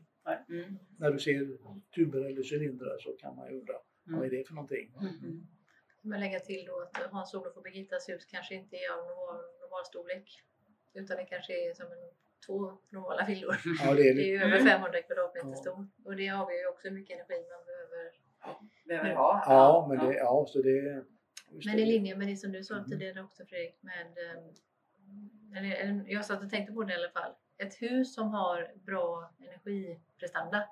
Mm. När du ser tuber eller cylindrar så kan man ju undra, Mm. vad är det för någonting? Mm. Men lägga till då att Hans Olof och Birgittas hus kanske inte är av normal, normal storlek. Utan det kanske är som en, två normala villor. Ja, det är Det är ju över Mm. 500 kvadratmeter Ja. stor. Och det avgör ju också hur mycket energi man behöver. Behöver ha. ja, men det, ja, så det... Men i linje med det som du sa Mm. tidigare också Fredrik. Med, eh, eller, jag satt och tänkte på det i alla fall. Ett hus som har bra energiprestanda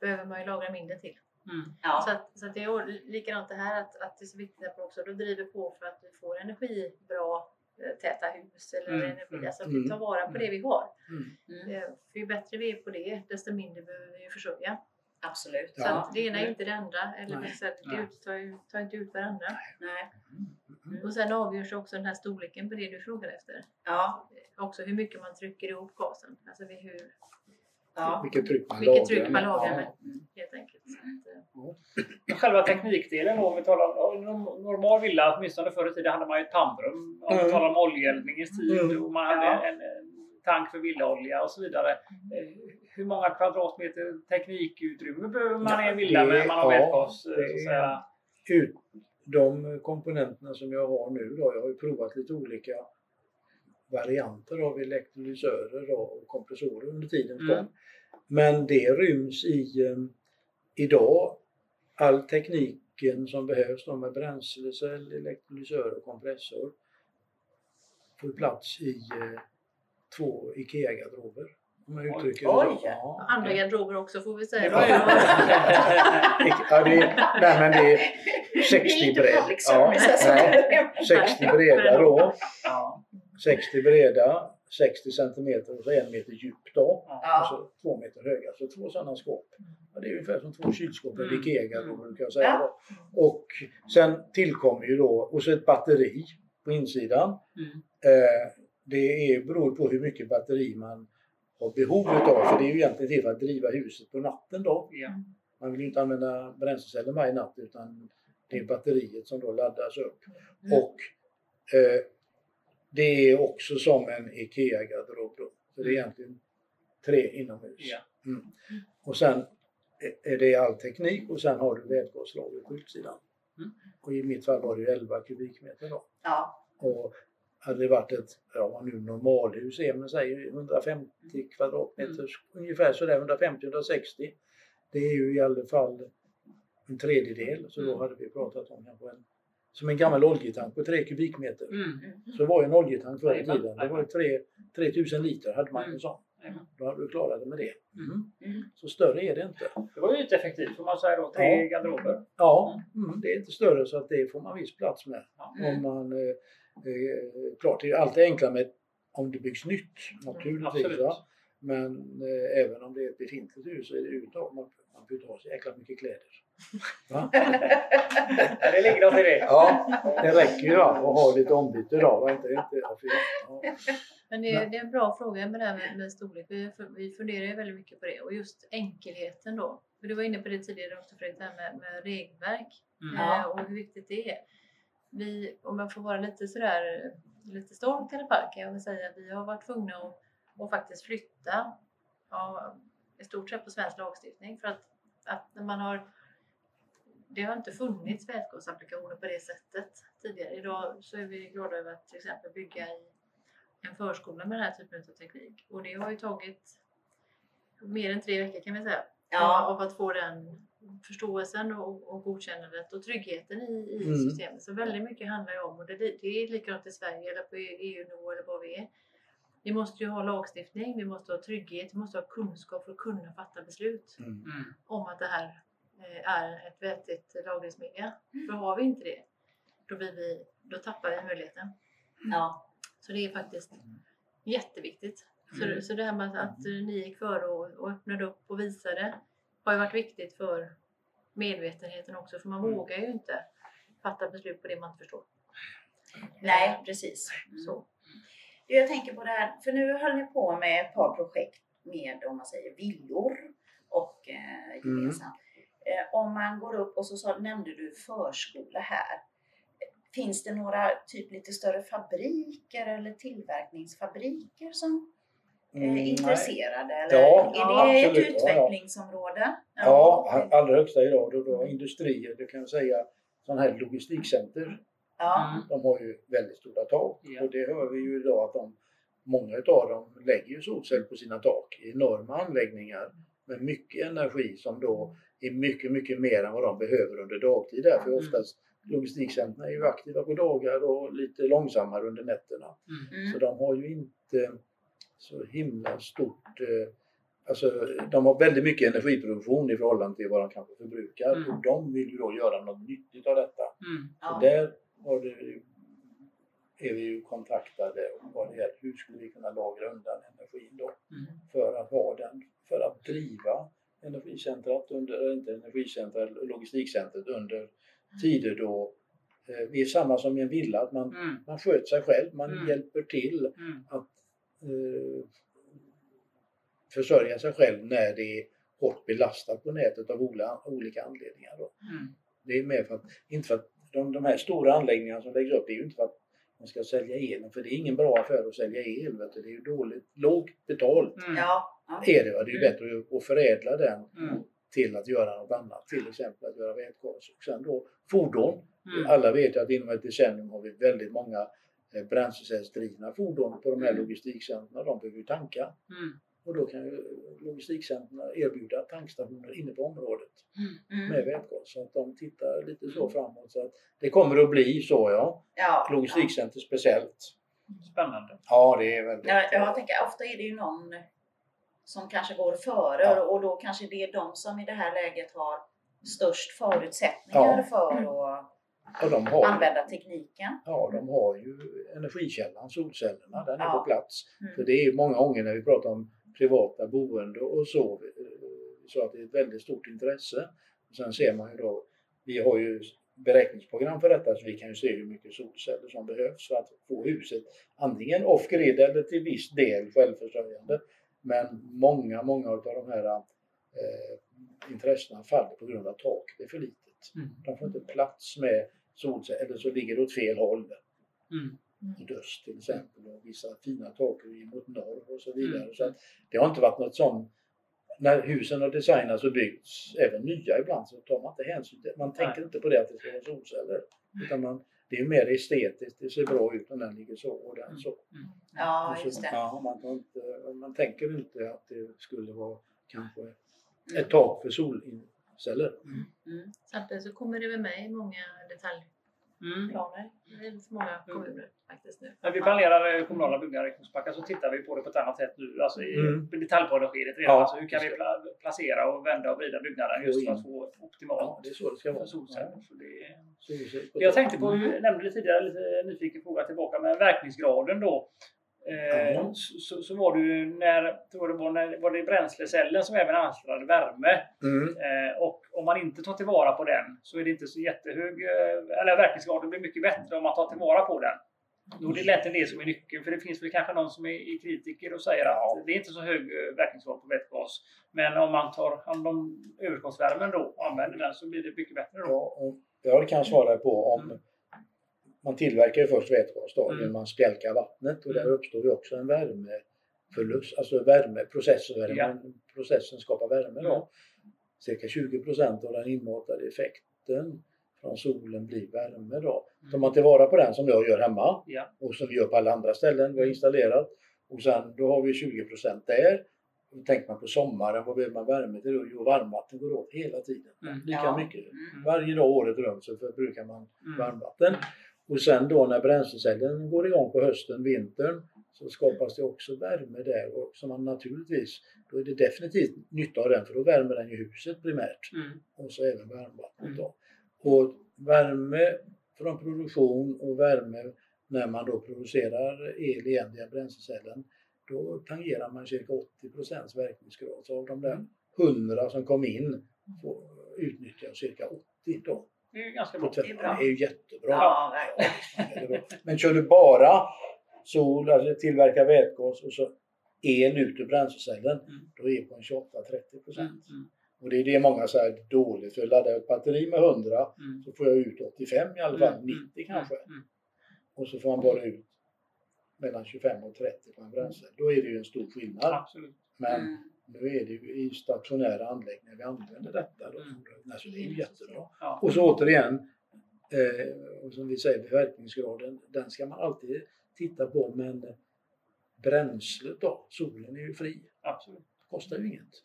behöver man ju lagra mindre till. Mm. Ja. Så, att, så att det är likadant det här att, att det är så viktigt att man också då driver på för att vi får energibra eh, täta hus eller Mm, energi. mm, Alltså att mm, vi tar vara på det vi har. Mm. Mm. Eh, För ju bättre vi är på det, desto mindre behöver vi försörja. Absolut. Så Ja. att det ena är inte det andra. Eller Nej. så att det tar, ju- tar inte ut varandra. Nej. Mm. Och sen avgörs också den här storleken på det du frågar efter. Ja. Också hur mycket man trycker ihop gasen. Alltså vi- hur, Ja. Vilket tryck man Vilket lagrar tryck man med. Ja. med. helt enkelt. Så att, Men Själva teknikdelen då, om vi talar om normal villa, åtminstone förr i tiden hade man ju ett pannrum. Om vi Mm. talar om oljeeldningens tid Mm. och man hade Ja. en, en tank för villaolja och så vidare. Eh, Hur många kvadratmeter teknikutrymme behöver man i Ja, en villa med man har ja, vätgas? eh, är- säga. ut de komponenterna som jag har nu då, jag har ju provat lite olika varianter av elektrolysörer och kompressorer under tidens Mm. Men det ryms i eh, idag all tekniken som behövs då med bränslecell, elektrolysör och kompressor får plats i eh, två IKEA-garderober. Om jag Oj. uttrycker det Oj. så. Ja. Andra garderober också får vi säga. Ja. Ja, det, är- nej, men det är 60 Inte bredd. public Ja, service, alltså. nej, 60 breda då. Ja. 60 breda, 60 centimeter och så en meter djup då. Och så två meter höga. Så två sådana skåp. Ja, det är ungefär som två kylskåp eller Mm. IKEA-garderober kan jag säga. Då. Och sen tillkommer ju då, och så ett batteri på insidan. Mm. Eh, det är, beror på hur mycket batteri man har behov utav. För det är ju egentligen till för att driva huset på natten då. Ja. Man vill ju inte använda bränsleceller varje natt utan det är batteriet som då laddas upp. Mm. Och eh, det är också som en IKEA-garderob då. Så det är egentligen tre inomhus. Ja. Mm. Och sen är det all teknik och sen har du vätgaslagret på utsidan. Mm. Och i mitt fall var det ju 11 kubikmeter då. Ja. Och hade det varit ett, ja vad nu normalhus är, men säg 150 kvadratmeter, ungefär sådär 150-160. Det är ju i alla fall en tredjedel, så då Mm. hade vi pratat om kanske en, som en gammal oljetank på 3 kubikmeter. Mm. Så var ju en oljetank förr i tiden. Det var ju 3, 3000 liter hade man ju Mm. en sån. Då hade du klarat det med det. Mm. Mm. Så större är det inte. Det var ju effektivt får man säga då. Tre Ja. garderober. Ja, mm, det är inte större så att det får man viss plats med. Mm. Om man, eh, klart, det är alltid enklare med om det byggs nytt naturligtvis. Va? Men eh, även om det är ett befintligt hus så är det uttag. Man, man inte ha så jäkla mycket kläder. Va? Det ligger något i det. Ja, det räcker ju att ha lite ombyte då. Va? Inte, inte, ja. Men det är, det är en bra fråga med det här med, med storlek. Vi, vi funderar ju väldigt mycket på det och just enkelheten då. För du var inne på det tidigare också Fredrik, det här med, med regelverk Mm. eh, och hur viktigt det är. Vi, om jag får vara lite sådär, lite stolt i alla fall kan jag säga vi har varit tvungna att, att faktiskt flytta ja, i stort sett på svensk lagstiftning för att, att när man har det har inte funnits vätgasapplikationer på det sättet tidigare. Idag så är vi glada över att till exempel bygga i en förskola med den här typen av teknik. Och det har ju tagit mer än tre veckor kan vi säga. Ja. Av att få den förståelsen och, och godkännandet och tryggheten i, i Mm. systemet. Så väldigt mycket handlar ju om, och det, det är likadant i Sverige eller på EU-nivå eller vad vi är. Vi måste ju ha lagstiftning, vi måste ha trygghet, vi måste ha kunskap för att kunna fatta beslut Mm. Mm. om att det här eh, är ett vettigt lagringsmedia. För har vi inte det, då, blir vi, då tappar vi möjligheten. Ja. Så det är faktiskt jätteviktigt. Så, Mm. så det här med att, att ni gick före och, och öppnade upp och visade har ju varit viktigt för medvetenheten också. För man Mm. vågar ju inte fatta beslut på det man inte förstår. Nej, precis. Så. Du, Jag tänker på det här, för nu höll ni på med ett par projekt med, om man säger villor och eh, gemensamt. Eh, om man går upp och så sa, nämnde du förskola här. Finns det några typ lite större fabriker eller tillverkningsfabriker som Mm, nej. intresserade? Eller Ja, är det absolut. ett Ja, ja. utvecklingsområde? Ja, allra högsta idag. Då, då industrier, det kan jag säga, sådana här logistikcenter. Ja. Mm. De har ju väldigt stora tak Ja. och det hör vi ju idag att de, många utav dem lägger ju solceller på sina tak. Enorma anläggningar med mycket energi som då är mycket, mycket mer än vad de behöver under dagtid. Därför Mm. oftast logistikcenterna är ju aktiva på dagar och lite långsammare under nätterna. Mm. Mm. Så de har ju inte så himla stort eh, Alltså, de har väldigt mycket energiproduktion i förhållande till vad de kanske förbrukar Mm. och de vill ju då göra något nyttigt av detta. Mm. Så Ja. där har det, är vi ju kontaktade vad det gäller hur skulle vi kunna lagra undan energin då Mm. för att ha den, för att driva energicentrat under, inte energicentrat, logistikcentret under tider då eh, vi är samma som i en villa, att man, Mm. man sköter sig själv, man Mm. hjälper till Mm. att eh, försörja sig själv när det är hårt belastat på nätet av olika anledningar. Då. Mm. Det är mer för att, inte för att de, de här stora anläggningarna som läggs upp, det är ju inte för att man ska sälja elen, för det är ingen bra affär att sälja el. Vet du. Det är ju dåligt, lågt betalt Mm. Ja. är det. Va? Det är ju Mm. bättre att- att förädla den Mm. till att göra något annat, till exempel att göra vätgas. Och sen då fordon. Mm. Alla vet ju att inom ett decennium har vi väldigt många bränslecellsdrivna fordon på de här Mm. logistikcenterna. De behöver ju tanka. Mm. Och då kan ju logistikcenterna erbjuda tankstationer inne på området Mm. med vätgas. Så att de tittar lite så framåt. Så att det kommer att bli så ja. Ja. Logistikcenter speciellt. Spännande. Ja, det är väldigt... Jag, jag tänker, ofta är det ju någon som kanske går före Ja. och då kanske det är de som i det här läget har störst förutsättningar Ja. för att Och de har, använda tekniken. ja, de har ju energikällan, solcellerna, den är Ja. på plats. Mm. För det är ju många gånger när vi pratar om privata boende och så, eh, så att det är ett väldigt stort intresse. Och sen ser man ju då, vi har ju beräkningsprogram för detta så vi kan ju se hur mycket solceller som behövs för att få huset antingen off-grid eller till viss del självförsörjande. Men många, många av de här eh, intressena faller på grund av taket är för litet. Mm. De får inte plats med solceller, eller så ligger det åt fel håll Mm. mot öst till exempel och vissa fina takhöjder mot norr och så vidare. Mm. Så att det har inte varit något sånt när husen har designats och byggts, även nya ibland, så tar man inte hänsyn till Man tänker Nej. inte på det att det ska vara solceller. Utan man, det är mer estetiskt, det ser bra ut om den ligger så och den så. Ja, Och så- just det. Ja, man, inte, man tänker inte att det skulle vara kanske Mm. ett tak för solceller. Mm. Samtidigt så kommer det med i många detaljplaner Mm. i många Mm. kommuner faktiskt nu. När vi planerar eh, kommunala byggnader i Kungsbacka så tittar vi på det på ett annat sätt nu. Alltså i Mm. detaljplaneskedet redan. Ja, alltså hur kan vi pla- placera och vända och vrida byggnaden just för att få Ja, optimalt det är så det ska vara. solceller. Ja, Så det, det jag tänkte på, vi nämnde det tidigare, lite nyfiken fråga tillbaka, men verkningsgraden då. Eh, Ja. så, så, var ju när, tror det var, när var det bränslecellen som även alstrade värme. Mm. Eh, och om man inte tar tillvara på den så är det inte så jättehög, eh, eller verkningsgraden blir mycket bättre om man tar tillvara på den. Då är det lätt det som är nyckeln, för det finns väl kanske någon som är, kritiker och säger Ja. att det är inte så hög eh, verkningsgrad på vätgas. Men om man tar hand om överskottsvärmen då och använder den så blir det mycket bättre då. Ja, det kan jag svara på. Om Mm. Man tillverkar ju först vätgas då, Mm. man spjälkar vattnet och där Mm. uppstår ju också en värmeförlust, alltså värme, processen, Ja. processen skapar värme då. Mm. Cirka 20 procent av den inmatade effekten från solen blir värme då. Tar Mm. man tillvara på den som jag gör hemma Ja. och som vi gör på alla andra ställen vi har installerat och sen då har vi 20 procent där. Tänker man på sommaren, vad behöver man värme till då? Jo, varmvatten går åt hela tiden. Mm. Lika Ja. mycket. Mm. Varje dag året runt så förbrukar man Mm. varmvatten. Och sen då när bränslecellen går igång på hösten, vintern, så skapas det också värme där. Och som man naturligtvis, då är det definitivt nytta av den för då värmer den ju huset primärt. Mm. Och så även varmvattnet Mm. då. Och värme från produktion och värme när man då producerar el igen via bränslecellen, då tangerar man cirka 80 procents verkningsgrad. Så av de där 100 som kom in utnyttjar cirka 80 då. Det är ju ganska bra. Det är bra. Det är ju jättebra. Ja, verkligen. Men kör du bara sol, alltså tillverkar vätgas och så el ut ur bränslecellen, Mm. då är det på en 28-30 procent. Mm. Och det är det många säger är dåligt, för laddar jag ett batteri med 100 Mm. så får jag ut 85 i alla fall, Mm. 90 kanske. Mm. Och så får man bara ut mellan 25 och 30 på en bränsle. Då är det ju en stor skillnad. Absolut. Men Mm. Nu är det ju i stationära anläggningar vi använder detta. Då. Mm. Alltså, det är ju jättebra. Ja. Och så återigen, eh, och som vi säger, verkningsgraden, den ska man alltid titta på. Men bränslet då, solen är ju fri, Absolut. kostar ju inget.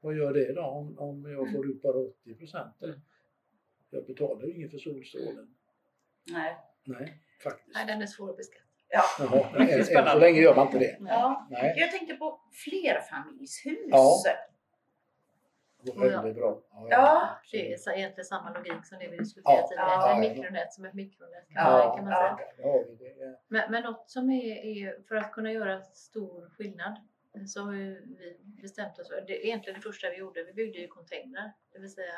Vad gör det då om, om jag får ut bara 80 procent? Mm. Jag betalar ju inget för solstrålen. Nej. Nej, faktiskt. Nej, den är svår att beskatta. Ja. Jaha, än, så länge gör man inte det. ja. Nej, Jag tänkte på flerfamiljshus. Ja. det var väldigt bra. Ja, Ja. Det är så egentligen samma logik som det vi diskuterade Ja. tidigare. Ja. Ett mikronät som ett mikronät kan, Ja. man, kan man Ja. säga. det. Men, men något som är, är för att kunna göra stor skillnad så har ju vi bestämt oss för, det är egentligen det första vi gjorde, vi byggde ju containrar. Det vill säga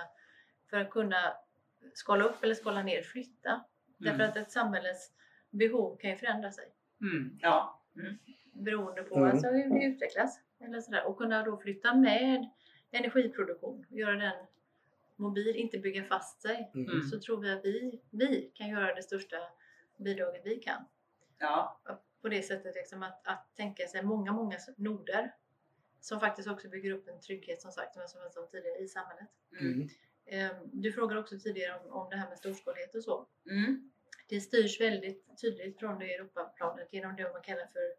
för att kunna skala upp eller skala ner, flytta. Därför Mm. att ett samhälles behov kan ju förändra sig Mm. Ja. beroende på Mm. alltså hur det utvecklas. Eller sådär. Och kunna då flytta med energiproduktion, göra den mobil, inte bygga fast sig. Mm. Mm. Så tror vi att vi, vi kan göra det största bidraget vi kan. Ja. På det sättet liksom att, att tänka sig många, många noder som faktiskt också bygger upp en trygghet som sagt, som jag sa tidigare, i samhället. Mm. Mm. Eh, Du frågar också tidigare om, om det här med storskalighet och så. Mm. Det styrs väldigt tydligt från det Europaplanet genom det man kallar för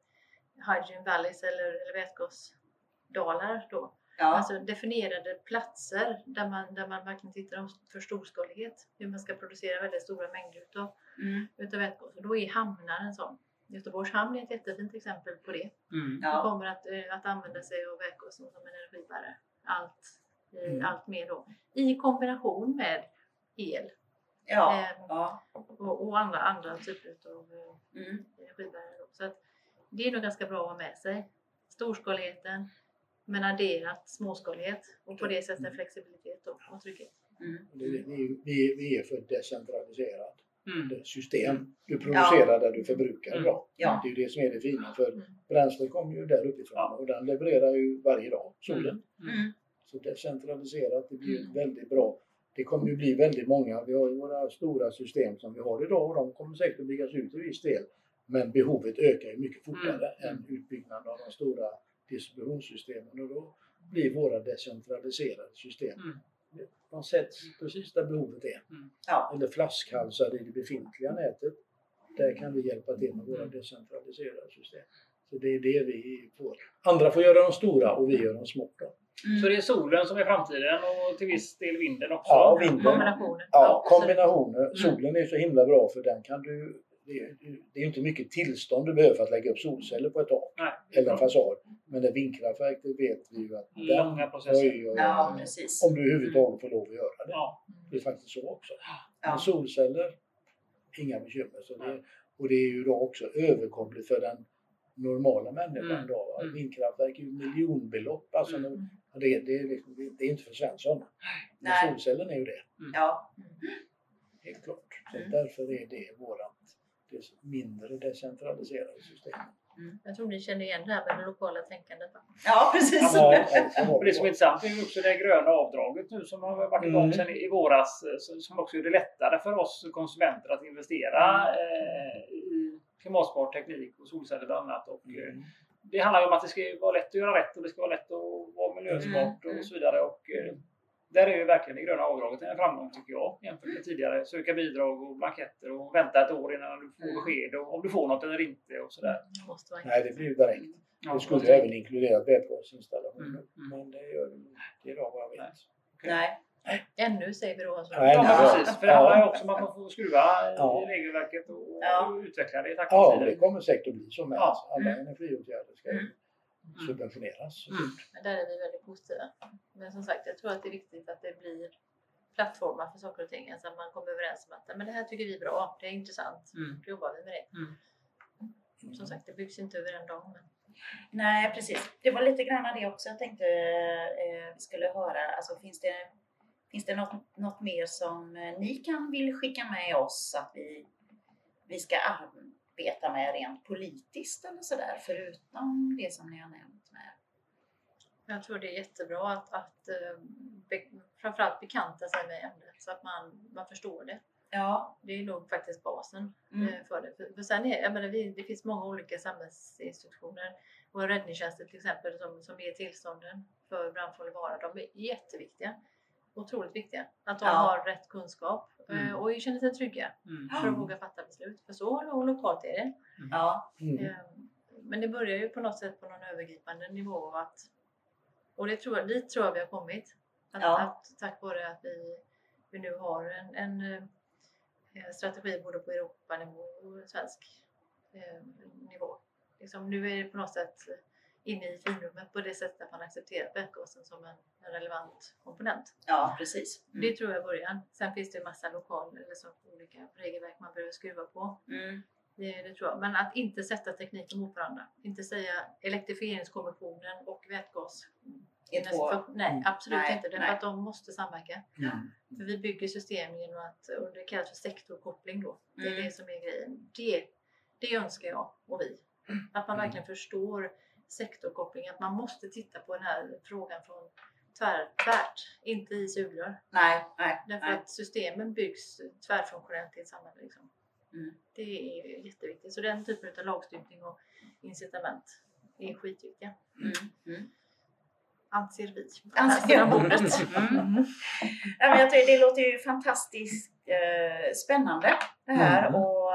hydrogen valleys eller, eller vätgasdalar då. Ja. Alltså definierade platser där man, där man verkligen tittar för storskalighet. Hur man ska producera väldigt stora mängder utav, Mm. utav vätgas. Och då är hamnar en sån. Göteborgs hamn är ett jättefint exempel på det. Mm. De Ja. kommer att, eh, att använda sig av vätgasen som en energibärare. Allt, eh, Mm. allt mer då. I kombination med el Ja. eh, Ja. och, och andra, andra typer av eh, Mm. energibärare. Så att det är nog ganska bra att ha med sig. Storskaligheten men adderat småskalighet och på det sättet Mm. flexibilitet och trygghet. Mm. Vi, vi, vi är för decentraliserat Mm. system. Du producerar Ja. där du förbrukar Mm. idag. Ja. Det är ju det som är det fina. För Mm. bränslet kommer ju där uppifrån Ja. och den levererar ju varje dag, solen. Mm. Så decentraliserat, det blir Mm. väldigt bra. Det kommer ju bli väldigt många. Vi har ju våra stora system som vi har idag och de kommer säkert att byggas ut i viss del. Men behovet ökar ju mycket fortare Mm. än utbyggnaden av de stora distributionssystemen och då blir våra decentraliserade system. Mm. De sätts precis där behovet är. Ja. Eller flaskhalsar i det befintliga nätet. Där kan vi hjälpa till med våra Mm. decentraliserade system. Så det är det vi får. Andra får göra de stora och vi gör de små. Då. Mm. Så det är solen som är framtiden och till viss del vinden också? Ja, vinden. Kombinationer. Ja, kombinationer. Solen är så himla bra för den kan du... Det är, är inte mycket tillstånd du behöver för att lägga upp solceller på ett tak eller en fasad. Men det vindkraftverk, det vet vi ju att. Långa processer. Ja, precis. Om du överhuvudtaget får lov att göra det. Ja. Det är faktiskt så också. Ja. Men solceller, inga bekymmer. Så det, och det är ju då också överkomligt för den normala människan. Mm. Då. Mm. Vindkraftverk är ju miljonbelopp. Alltså, Mm. Det, det, är liksom, det är inte för Svensson. Men solcellen är ju det. Ja. Helt klart. Så Mm. därför är det vårat det mindre decentraliserade system. Jag tror ni känner igen det här med det lokala tänkandet. ja, precis. Ja, ja, det som är det. intressant är ju också det gröna avdraget nu som har varit igång Mm. sedan i våras eh, som också gör det lättare för oss konsumenter att investera eh, i klimatsmart teknik och solceller bland annat. Och, eh, Mm. Det handlar ju om att det ska vara lätt att göra rätt och det ska vara lätt att vara miljösmart Mm, mm. och så vidare. Och, eh, där är ju verkligen det gröna avdraget en framgång tycker jag jämfört med tidigare. Söka bidrag och blanketter och vänta ett år innan du får Mm. besked och om du får något eller inte och sådär. Det måste vara Nej, det blir ju direkt. Ja, Det skulle även inkludera vätgasinstallationer. Mm, mm. Men det gör det inte idag vad jag vet. Nej. Ännu säger vi då. Alltså. Ja, ja. precis. För det handlar ju också om att man får skruva Ja. i regelverket och Ja. utveckla det i takt med Ja, tiden. det kommer säkert att bli så med. Ja. Alla Mm. energiåtgärder ska Mm. subventioneras. Mm. Men där är vi väldigt positiva. Men som sagt, jag tror att det är viktigt att det blir plattformar för saker och ting. Alltså att man kommer överens om att "Nej, men det här tycker vi är bra, det är intressant, Mm. då jobbar vi med det. Mm. Som sagt, det byggs inte över en dag. Men... Nej, precis. Det var lite grann det också jag tänkte eh, vi skulle höra. Alltså, finns det, finns det något, något mer som eh, ni kan vill skicka med oss att vi, vi ska arbeta med rent politiskt eller sådär, förutom det som ni har nämnt med? Jag tror det är jättebra att, att eh, be, framförallt bekanta sig med ämnet så att man, man förstår det. Ja. Det är nog faktiskt basen Mm. eh, för det. För, för sen är, jag menar, vi, det finns många olika samhällsinstitutioner. Våra räddningstjänster till exempel som, som ger tillstånden för brandfarlig vara. De är jätteviktiga. Otroligt viktiga. Att de Ja. har rätt kunskap eh, Mm. och känner sig trygga Mm. för att våga fatta beslut. För så lo- lokalt är det. Ja. Mm. Eh, Men det börjar ju på något sätt på någon övergripande nivå att, och det tror jag, dit tror jag vi har kommit. Att, Ja. att tack vare att vi, vi nu har en, en eh, strategi både på Europanivå och svensk eh, nivå. Liksom, nu är det på något sätt inne i finrummet på det sättet att man accepterar vätgasen som en, en relevant komponent. ja, precis. Det tror jag är början. Sen finns det en massa lokala eller så, olika regelverk man behöver skruva på. Mm. Det, det tror jag. Men att inte sätta tekniken mot varandra. Inte säga elektrifieringskommissionen och vätgas. Två. För- Nej, Mm. absolut Nej, inte. Därför att de måste samverka. Mm. För vi bygger system genom att, och det kallas för sektorkoppling då. Det är Mm. det som är grejen. Det, det önskar jag och vi. Att man Mm. verkligen förstår sektorkoppling. Att man måste titta på den här frågan från tvär, tvärt, inte i sugrör. Nej, nej, Därför nej. att systemen byggs tvärfunktionellt i ett samhälle. Liksom. Mm. Det är jätteviktigt. Så den typen av lagstiftning och incitament är skitviktiga. Mm. Mm. Anser vi. Anser jag. bordet. Mm. Ja, men jag tycker det låter ju fantastiskt eh, spännande det här Mm. och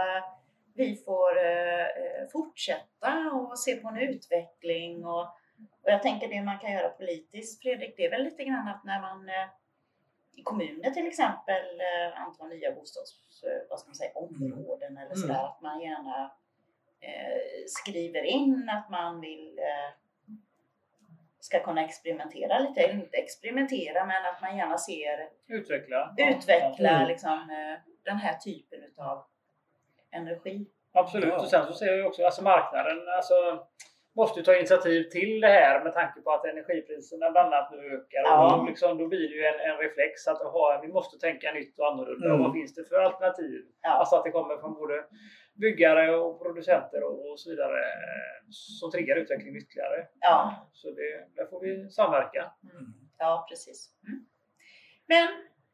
vi får eh, fortsätta och se på en utveckling och, och jag tänker det man kan göra politiskt Fredrik, det är väl lite grann att när man eh, i kommuner till exempel eh, antar nya bostads, eh, vad ska man säga, områden eller Mm. sådär att man gärna eh, skriver in att man vill eh, ska kunna experimentera lite, inte experimentera men att man gärna ser Utveckla. utveckla Mm. liksom, eh, den här typen utav energi. Absolut. Ja. Och sen så ser vi också alltså marknaden alltså, måste ju ta initiativ till det här med tanke på att energipriserna bland annat nu ökar. Ja. Och då, liksom, då blir det ju en, en reflex att aha, vi måste tänka nytt och annorlunda. Mm. Och vad finns det för alternativ? Ja. Alltså att det kommer från både byggare och producenter och, och så vidare som triggar utvecklingen ytterligare. Ja, Så det, där får vi samverka. ja precis. Mm. Men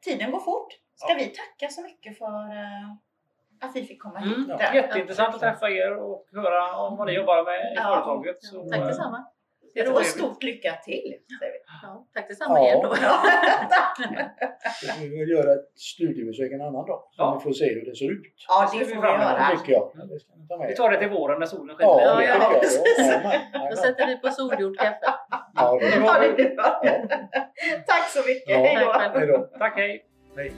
tiden går fort. Ska Ja. vi tacka så mycket för eh, att vi fick komma Mm. hit? Ja. Jätteintressant att träffa er och höra om vad ni jobbar med i Ja. företaget. Så, Tack detsamma. Det är Och stort lycka till! Säger vi. Ja, tack detsamma Ja. er då. Vi vill göra ett studiebesök en annan dag så Ja. vi får se hur det ser ut. Ja, Det det får vi vi göra. tycker jag. Det ska ni ta med Vi tar det till våren när solen skiner. Ja, Ja, det ja, jag. Ja, Då sätter vi på solgjort kaffe. Ja, det Ja, bra. bra. Tack så mycket. Ja. Hej då. Tack, hej! Hej.